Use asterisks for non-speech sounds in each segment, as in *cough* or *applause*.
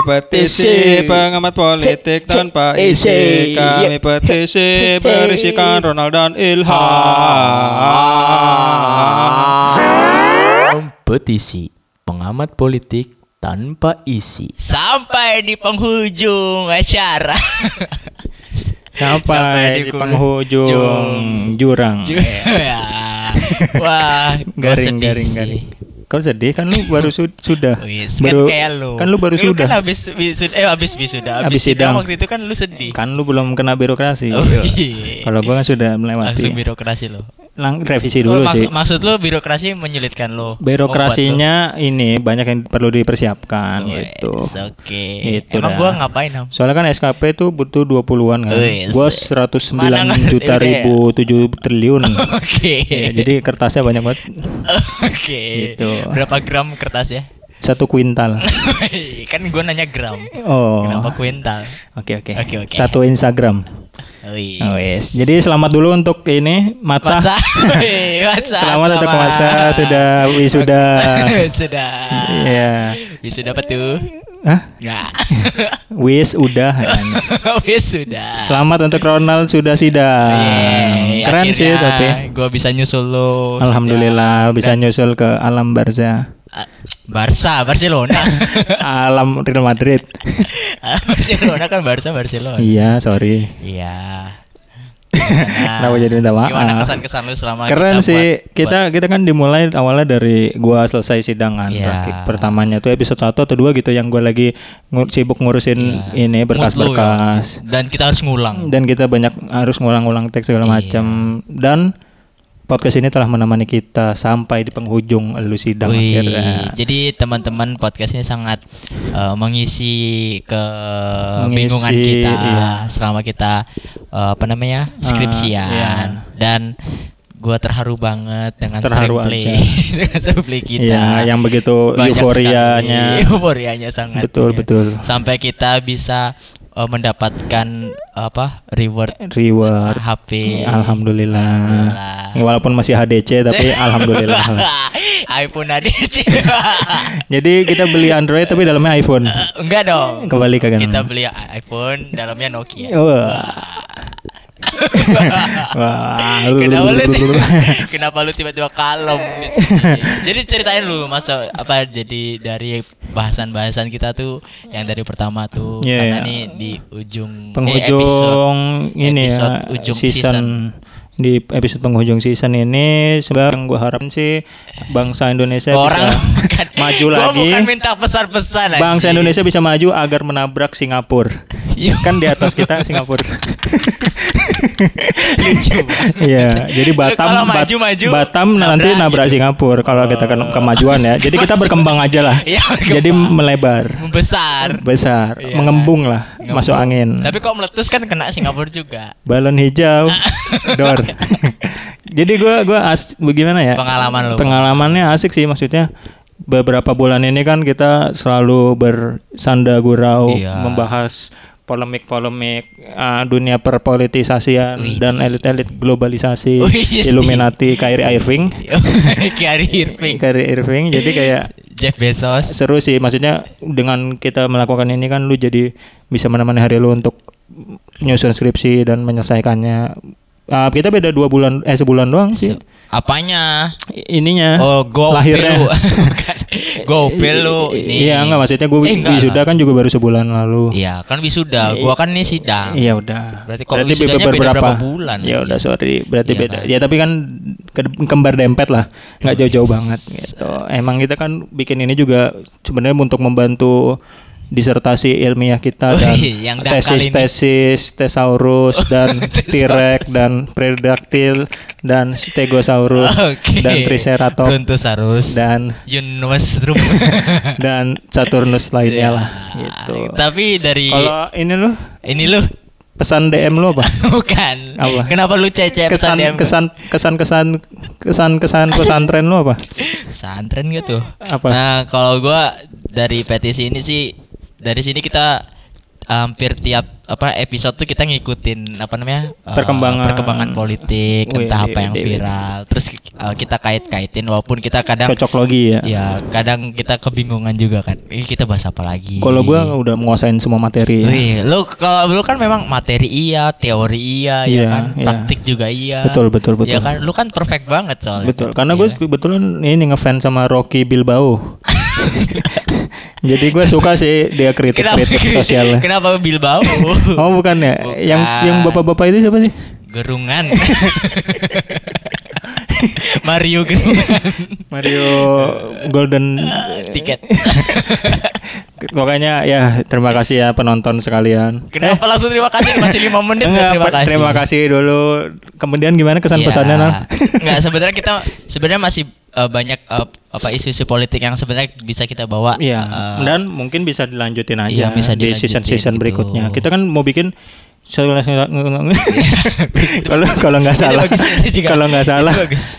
Kami petisi pengamat politik tanpa isi. Kami petisi berisikan Ronald dan Ilham. Petisi pengamat politik tanpa isi. Sampai di penghujung acara. Sampai di penghujung jurang. *laughs* Ya. Wah, Garing garing garing Kau sedih kan lu baru su- *laughs* sudah Wis, baru kan kayak lu. kan lu baru kan sudah habis wisuda eh habis wisuda. Habis, Habis sidang sidang. waktu itu kan lu sedih. kan lu belum kena birokrasi Oh, iya. kalau gua kan sudah melewati Langsung birokrasi lo. Lang revisi Oh, dulu mak- sih Maksud lu birokrasi menyulitkan lo. birokrasinya ini banyak yang perlu dipersiapkan gitu Oke. Itu Emang dah. gua ngapain, Ham? Soalnya kan SKP itu butuh 20-an kan. Wis. Gua 109 Mana juta ribu 7 triliun. *laughs* Oke. Ya, jadi kertasnya banyak banget. Oke. Gitu. Berapa gram kertas ya? Satu kuintal. *laughs* kan gua nanya gram. Oh. Kenapa kuintal? Oke oke. Oke, oke. Satu Instagram. Oh, wes. Jadi selamat dulu untuk ini Matsa. Matsa. *laughs* Selamat untuk Matsa sudah wisuda. *laughs* Sudah. Iya. Wisuda apa tuh? Hah? Enggak. Wis udah. Wis sudah. Selamat untuk Ronald sudah sidang. Yeay, Keren sih akhirnya tapi. Gua bisa nyusul lo. Alhamdulillah bisa Dan- nyusul ke alam Barca. Ah, Barca, Barcelona. *laughs* alam Real Madrid. *laughs* Barcelona kan Barca, Barcelona. Iya, sorry. Iya. *laughs* Kenapa jadi minta maaf? Gimana kesan-kesan lu selama Keren kita sih. buat- kita kita kan dimulai awalnya dari gua selesai sidangan. Iya. Terakhir- Pertamanya tuh episode 1 atau 2 gitu yang gua lagi ngu- sibuk ngurusin ini buat- mood lu ya. berkas-berkas. Dan kita harus ngulang. Dan kita banyak harus ngulang-ngulang teks segala Iya. macam dan podcast ini telah menemani kita sampai di penghujung lu sidang Wih, akhirnya. jadi teman-teman podcast ini sangat eh, mengisi kebingungan Mengisi, kita iya. selama kita eh, apa namanya skripsian iya. dan gua terharu banget dengan Terharu aja. *laughs* dengan screenplay kita. Iya, yang begitu Banyak euforianya. sekali *laughs* euforianya sangat. Betul, ya. betul. Sampai kita bisa eh, mendapatkan apa reward Reward. HP. Alhamdulillah. Alhamdulillah. Walaupun masih HDC tapi *laughs* alhamdulillah. lah. iPhone ADC. *laughs* Jadi kita beli Android tapi dalamnya iPhone. Enggak dong. Kembali ke. Kita beli iPhone, dalamnya Nokia. Wah. *laughs* Wah. kenapa lu kenapa lu tiba-tiba kalem *laughs* jadi ceritain lu masa apa jadi dari bahasan-bahasan kita tuh yang dari pertama tuh Iya, karena iya. nih di ujung eh, penghujung ini episode ya ujung season, season. di episode penghujung season ini sebenarnya yang gue harapin sih bangsa Indonesia orang bisa bukan, *laughs* maju gua lagi. bukan minta pesan-pesan bangsa anjing. Indonesia bisa maju agar menabrak Singapura kan di atas kita Singapura *laughs* lucu. Iya, jadi Lu Batam, kalau Bat- maju-maju, Batam nanti nabrak nabrak gitu. Singapura kalau kita kan kemajuan ya. Jadi kita berkembang aja lah. Iya, berkembang. Jadi melebar, membesar besar, Iya. mengembung lah, Ngembung. masuk angin. tapi kok meletus kan kena Singapura juga Balon hijau, *laughs* dor. Jadi gua gua as bagaimana ya? Pengalaman lu. Pengalamannya asik sih maksudnya. Beberapa bulan ini kan kita selalu bersanda gurau Iya. membahas polemik-polemik uh, dunia perpolitisasian Wih. dan elit-elit globalisasi Wih, yes, Illuminati Kyrie Irving. *laughs* Kyrie Irving. Kyrie Irving. Jadi kayak Jeff Bezos. seru sih. Maksudnya dengan kita melakukan ini kan lu jadi bisa menemani hari lu untuk nyusun skripsi dan menyelesaikannya Ah, kita beda dua bulan eh sebulan doang sih. Apanya? Ininya. Oh go lahirnya. *laughs* *laughs* Lu gopil lu ini. Iya enggak maksudnya gue Eh, enggak wisuda kan juga baru sebulan lalu. Iya kan wisuda. Gua kan nih sidang. Iya udah. Berarti kalau wisudanya beda berapa bulan? Ya udah sorry, berarti Iya beda. kan? Ya tapi kan ke- kembar dempet lah, nggak jauh-jauh banget gitu. Emang kita kan bikin ini juga sebenarnya untuk membantu disertasi ilmiah kita Wih, dan yang dangkal ini. tesis-tesis *laughs* tesaurus dan T-rex dan Predactyl dan Stegosaurus Oke. dan Triceratops Brontosaurus dan Yunusrum *laughs* dan Saturnus lainnya Ya. lah gitu. tapi dari Kalau ini loh ini lu pesan DM lo apa? *laughs* bukan Apa? kenapa lu cece kesan pesan DM kesan kesan kesan kesan kesan pesantren lo apa pesantren gitu Apa? nah kalau gua dari petisi ini sih dari sini kita hampir tiap apa episode tuh kita ngikutin apa namanya eh, Perkembangan. perkembangan politik entah apa yang viral terus eh, kita kait-kaitin walaupun kita kadang Cocok logi ya. ya kadang kita kebingungan juga kan ini kita bahas apa lagi Kalau gua udah menguasain semua materi. ya. Wih, lu kalau lu kan memang materi iya, teori iya, ya Iya, kan, iya. praktik juga iya. Betul, betul, betul. Ya kan, lu kan perfect banget soalnya. Betul, karena gue Iya. kebetulan ini ngefans sama Rocky Bilbao. *laughs* Jadi gue suka sih dia kritik-kritik sosialnya. Kenapa Bilbao? *laughs* Oh bukan ya? Yang Bukan. yang bapak-bapak itu siapa sih? Gerungan. *laughs* Mario Gerungan. Mario Golden. Tiket. *laughs* Pokoknya ya terima kasih ya penonton sekalian. Kenapa langsung terima kasih masih lima menit Eh. Enggak, ya, terima kasih. terima kasih dulu. Kemudian gimana kesan pesannya Ya. Nal? Nggak sebenarnya kita sebenarnya masih eh, banyak eh, apa isu-isu politik yang sebenarnya bisa kita bawa. Iya, eh, dan mungkin bisa dilanjutin aja Iya, bisa di season-season gitu. berikutnya. Kita kan mau bikin *laughs* kalau kalau nggak salah kalau nggak salah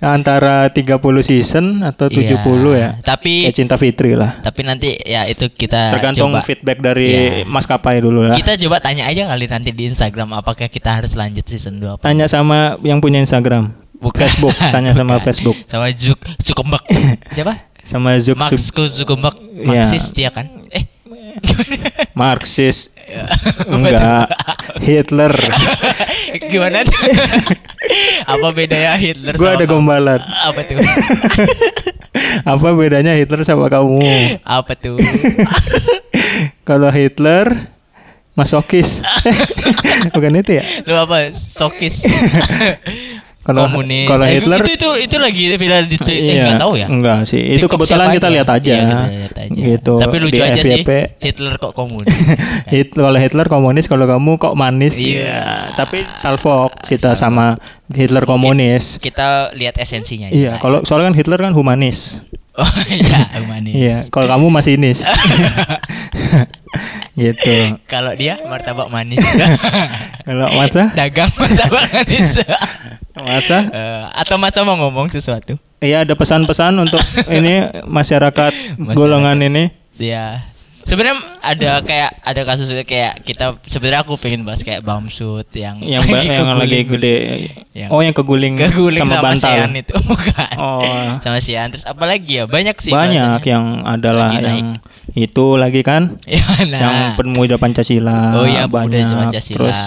antara 30 season atau 70 Iya. ya. Tapi Kayak Cinta Fitri lah. tapi nanti ya itu kita Tergantung coba. feedback dari Iya. maskapai dulu lah. Kita coba tanya aja kali nanti di Instagram apakah kita harus lanjut season 2 apa. Tanya sama yang punya Instagram. Bukan. Facebook, *laughs* tanya sama Bukan. Facebook. Sama Zuk Zuckerberg. *laughs* Siapa? Sama Zuk Sub- Zuckerberg. Iya. Marxis dia kan? Eh. *laughs* Marxis. Enggak. Hitler. Gimana tuh? apa bedanya Hitler Gua sama ada kamu? gombalan. Apa tuh? Apa bedanya Hitler sama kamu? apa tuh? Kalau Hitler masokis. Bukan itu ya? Lu apa? Sokis. Kalau Komunis. kalau Eh, Hitler itu itu itu lagi viral di Twitter. Iya, nggak tahu ya. Enggak sih. Itu TikTok kebetulan kita lihat aja. Iya, kita lihat aja. Gitu. Tapi lucu Di aja sih. FYP. Hitler kok komunis. *laughs* Hit, kalau Hitler komunis, kalau kamu kok manis. Iya. Tapi salfok kita sama Hitler komunis. kita lihat esensinya. Iya, kalau soalnya kan Hitler kan humanis. *laughs* Oh iya, manis. Iya, kalau kamu masinis. *laughs* gitu. Kalau dia martabak manis. Kalau masa, Dagang martabak manis. Masa, Eh, atau masa mau ngomong sesuatu? iya ada pesan-pesan untuk *laughs* ini masyarakat golongan ini. Ya. Sebenarnya ada kayak ada kasus kayak kita sebenarnya aku pengen bahas kayak Bamsud yang Yang ba- yang lagi gede. Yang Oh, yang keguling, keguling sama, sama, bantal. Sian itu *laughs* bukan. Oh. Sama Sian terus apalagi ya banyak sih Banyak bahasanya. yang adalah Lagi yang itu lagi kan Ya, nah. yang pemuda Pancasila Oh iya, pemuda banyak Pancasila. terus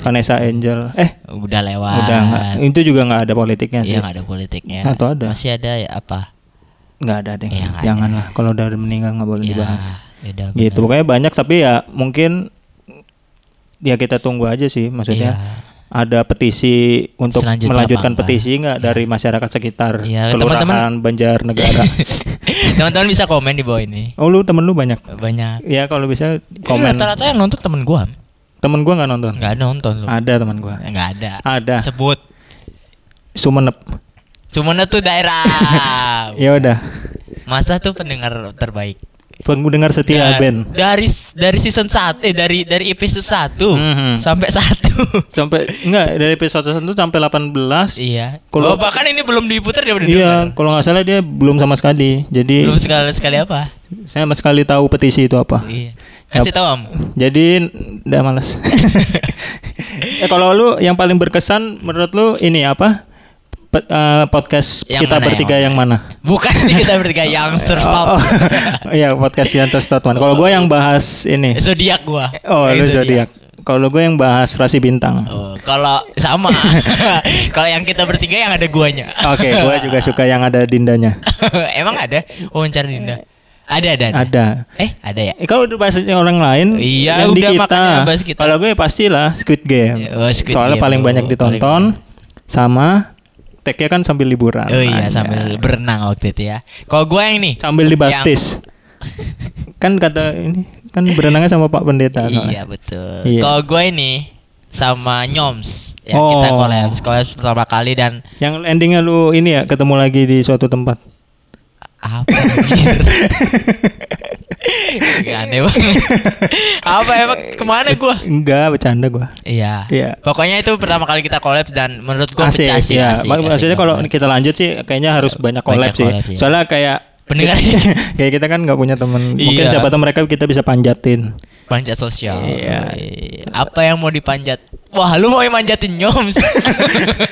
Vanessa Angel eh udah lewat. udah nggak itu juga nggak ada politiknya sih Iya nggak ada politiknya. Atau ada? Masih ada ya apa? nggak ada deh Iya, nggak janganlah kalau udah meninggal nggak boleh Ya, dibahas yaudah, gitu benar. pokoknya banyak tapi ya mungkin ya kita tunggu aja sih maksudnya Iya. ada petisi untuk Selanjutnya melanjutkan apa-apa. petisi nggak dari masyarakat sekitar Iya, kelurahan teman-teman. Banjarnegara *laughs* Teman-teman bisa komen di bawah ini. oh lu temen lu banyak Banyak. ya kalau bisa Ini komen Rata-rata yang nonton temen gua. temen gua nggak nonton Nggak nonton lu. ada teman gua Nggak ada. ada Sebut. Sumenep Cuma tuh daerah. *laughs* ya udah Masa tuh pendengar terbaik. Pendengar setia Dan Ben Dari dari season 1 eh dari dari episode 1 Mhm. sampai 1. sampai enggak dari episode 1 sampai 18 iya. Kalau- oh, bahkan ini belum diputar dia udah Iya, kalau nggak salah dia belum sama sekali. Jadi Belum sekali sekali apa? saya sama sekali tahu petisi itu apa. Iya. Kasih tahu Am. Jadi udah males. *laughs* eh kalau lu yang paling berkesan menurut lu ini apa? Eh, podcast Yang kita mana, bertiga yang yang mana? Bukan kita bertiga *laughs* yang first Oh, oh. Iya, podcast yang Statement. Kalau gue yang bahas ini. Zodiak gua. Oh, lu zodiak. Kalau gue yang bahas rasi bintang. Oh, kalau sama. *laughs* kalau yang kita bertiga yang ada guanya. Oke, gue juga *laughs* suka yang ada dindanya. Emang ada wawancara Dinda? Ada, ada, ada. Ada. Eh, ada ya? Eh, kalau udah bahas orang lain, Iya, yang di udah, kita. makanya bahas kita. Kalau gue pastilah Squid Game. Oh, Squid Soalnya Game, paling oh, banyak ditonton sama tagnya kan sambil liburan. Oh iya, Ada. sambil berenang waktu itu ya. Kalau gua yang nih. sambil dibaptis. kan kata ini kan berenangnya sama Pak Pendeta. soalnya. Iya, betul. Iya. Kalau gua ini sama Nyoms yang Oh. kita collabs, collabs pertama kali dan Yang endingnya lu ini ya ketemu lagi di suatu tempat. apa anjir? *laughs* Gak aneh banget. apa emang ke mana gua? Enggak, bercanda gua. Iya. Iya. Pokoknya itu pertama kali kita collabs dan menurut Asik, pecah sih. ya. asik, Mak- asik Maksudnya kalau kita lanjut sih kayaknya harus banyak collab Banyak sih. collab, iya. Soalnya kayak Pendengar *laughs* kayak kita kan nggak punya temen. Mungkin Iya. siapa tahu mereka kita bisa panjatin. Panjat sosial. Iya. Apa yang mau dipanjat? Wah, lu mau manjatin nyoms.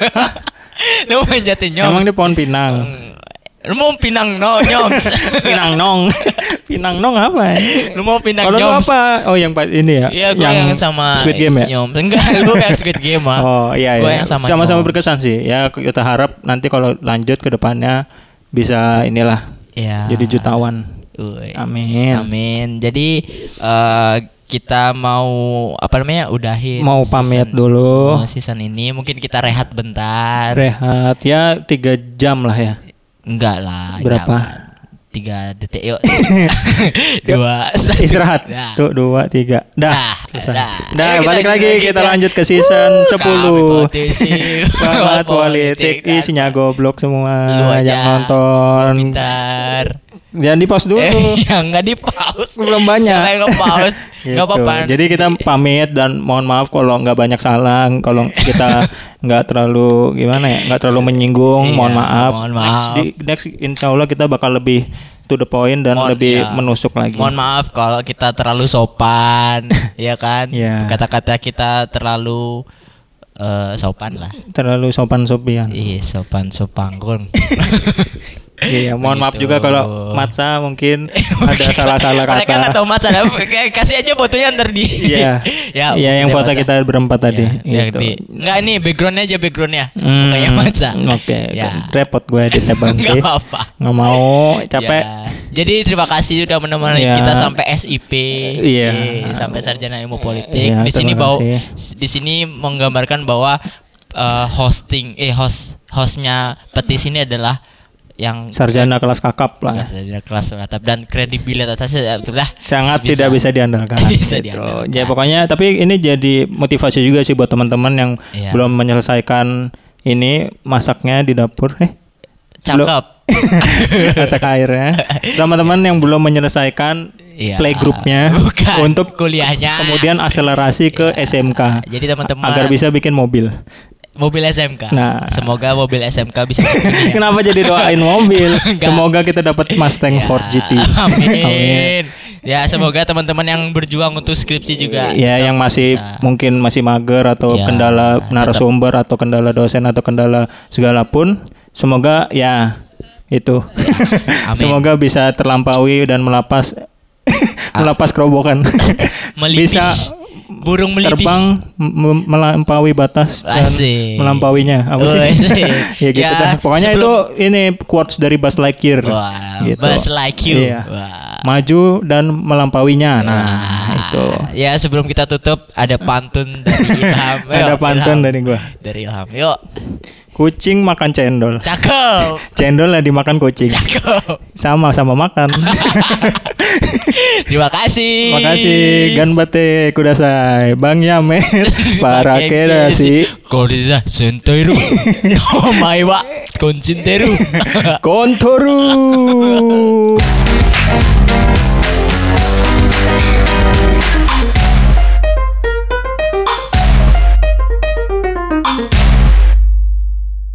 *laughs* lu mau manjatin nyoms. Emang di pohon pinang. Lu mau pinang no nyoms. *laughs* Pinang nong. *laughs* Pinang nong apa? lu mau pinang Kalau nyoms. apa? Oh yang ini ya. Iya, gue yang, sama Squid Game ya. Nyoms. Enggak, *laughs* lu yang Squid Game ah. Oh iya Gua iya. yang sama Sama-sama berkesan sih. Ya kita harap nanti kalau lanjut ke depannya bisa inilah Iya. jadi jutawan. Uy. Amin. Amin. Jadi eh, kita mau apa namanya? Udahin Mau pamit season- dulu. season ini mungkin kita rehat bentar. Rehat ya tiga jam lah ya. Enggak lah. Berapa? Tiga detik *laughs* yuk. Dua. satu. Istirahat. Dah. Tuh dua tiga. Dah. Selesai. dah. Dah, Ayo kita balik lagi kita ya. lanjut ke season Wuh, 10. kami. Banget *laughs* politik isinya goblok semua Lu aja. yang nonton. Pintar. Jangan di pause dulu. Eh, *laughs* yang enggak di pause. Belum banyak. Siapa yang? Enggak Gitu. apa-apa. Jadi kita pamit dan mohon maaf kalau nggak banyak salah, kalau kita *laughs* nggak terlalu gimana ya, nggak terlalu menyinggung. Iya, mohon maaf. mohon Next, maaf. di, next insya Allah kita bakal lebih to the point dan Mohon- lebih ya. menusuk lagi. Mohon maaf kalau kita terlalu sopan, *laughs* ya kan? Iya. Kata-kata kita terlalu eh, sopan lah. Terlalu sopan sopian. Iya, sopan sopanggung. Iya, mohon maaf Begitu. juga kalau Matsa mungkin *laughs* ada salah-salah kata. Mereka nggak tahu mas ada kasih aja fotonya ntar di. Iya. *laughs* ya. Iya, yang foto Matza. kita berempat tadi. Ya, gitu. di- Nggak ini backgroundnya aja backgroundnya. Hmm, Kayak Matza. Oke, *laughs* Ya. repot gue di bang Nggak apa-apa. Nggak mau, capek. Ya. Jadi terima kasih sudah menemani Ya. kita sampai SIP, Iya. eh, sampai sarjana ilmu politik. Iya, di sini bahwa di sini menggambarkan bahwa eh, hosting eh host hostnya petisi ini adalah yang Sarjana kelas kakap lah. Ya, sarjana kelas mantap dan kredibilitasnya sudah sangat tidak bisa diandalkan. *laughs* Bisa gitu. diandalkan. Ya pokoknya tapi ini jadi motivasi juga sih buat teman-teman yang Iya. belum menyelesaikan ini masaknya di dapur. Eh, cakep. *laughs* masak airnya. Teman-teman yang belum menyelesaikan Iya. playgroupnya untuk kuliahnya. kemudian akselerasi ke SMK Jadi teman-teman agar bisa bikin mobil. Mobil SMK. Nah. Semoga mobil SMK bisa *laughs* ya. Kenapa jadi doain mobil? *laughs* Semoga kita dapat Mustang Ya, Ford GT. *laughs* Amin. Ya semoga teman-teman yang berjuang untuk skripsi juga. Ya, yang masih bisa. mungkin masih mager atau Ya, kendala narasumber atau kendala dosen atau kendala segala pun, semoga ya itu. Amin. semoga bisa terlampaui dan melapas melapas kerobokan. melipis. bisa burung melipis. terbang melampaui batas dan Asik. melampauinya. Apa sih? Oh, *laughs* ya gitu Ya, dah. Pokoknya sebelum- itu ini quotes dari Buzz Lightyear. Wah, Gitu. Buzz like you. Iya. Wah. Maju dan melampauinya. Nah, itu. Ya sebelum kita tutup ada pantun dari *laughs* Ilham. Ada Yuk, pantun Ilham. dari gua. Dari Ilham. Yuk. Kucing makan cendol. Cakep. Cendol lah dimakan kucing. Cakep. Sama sama makan. *laughs* *laughs* Terima kasih. Makasih Ganbate Kudasai. Bang Yamer *laughs* Para Kedasi. Koriza Sentoiru. *laughs* Omae wa konsinteru. Kontoru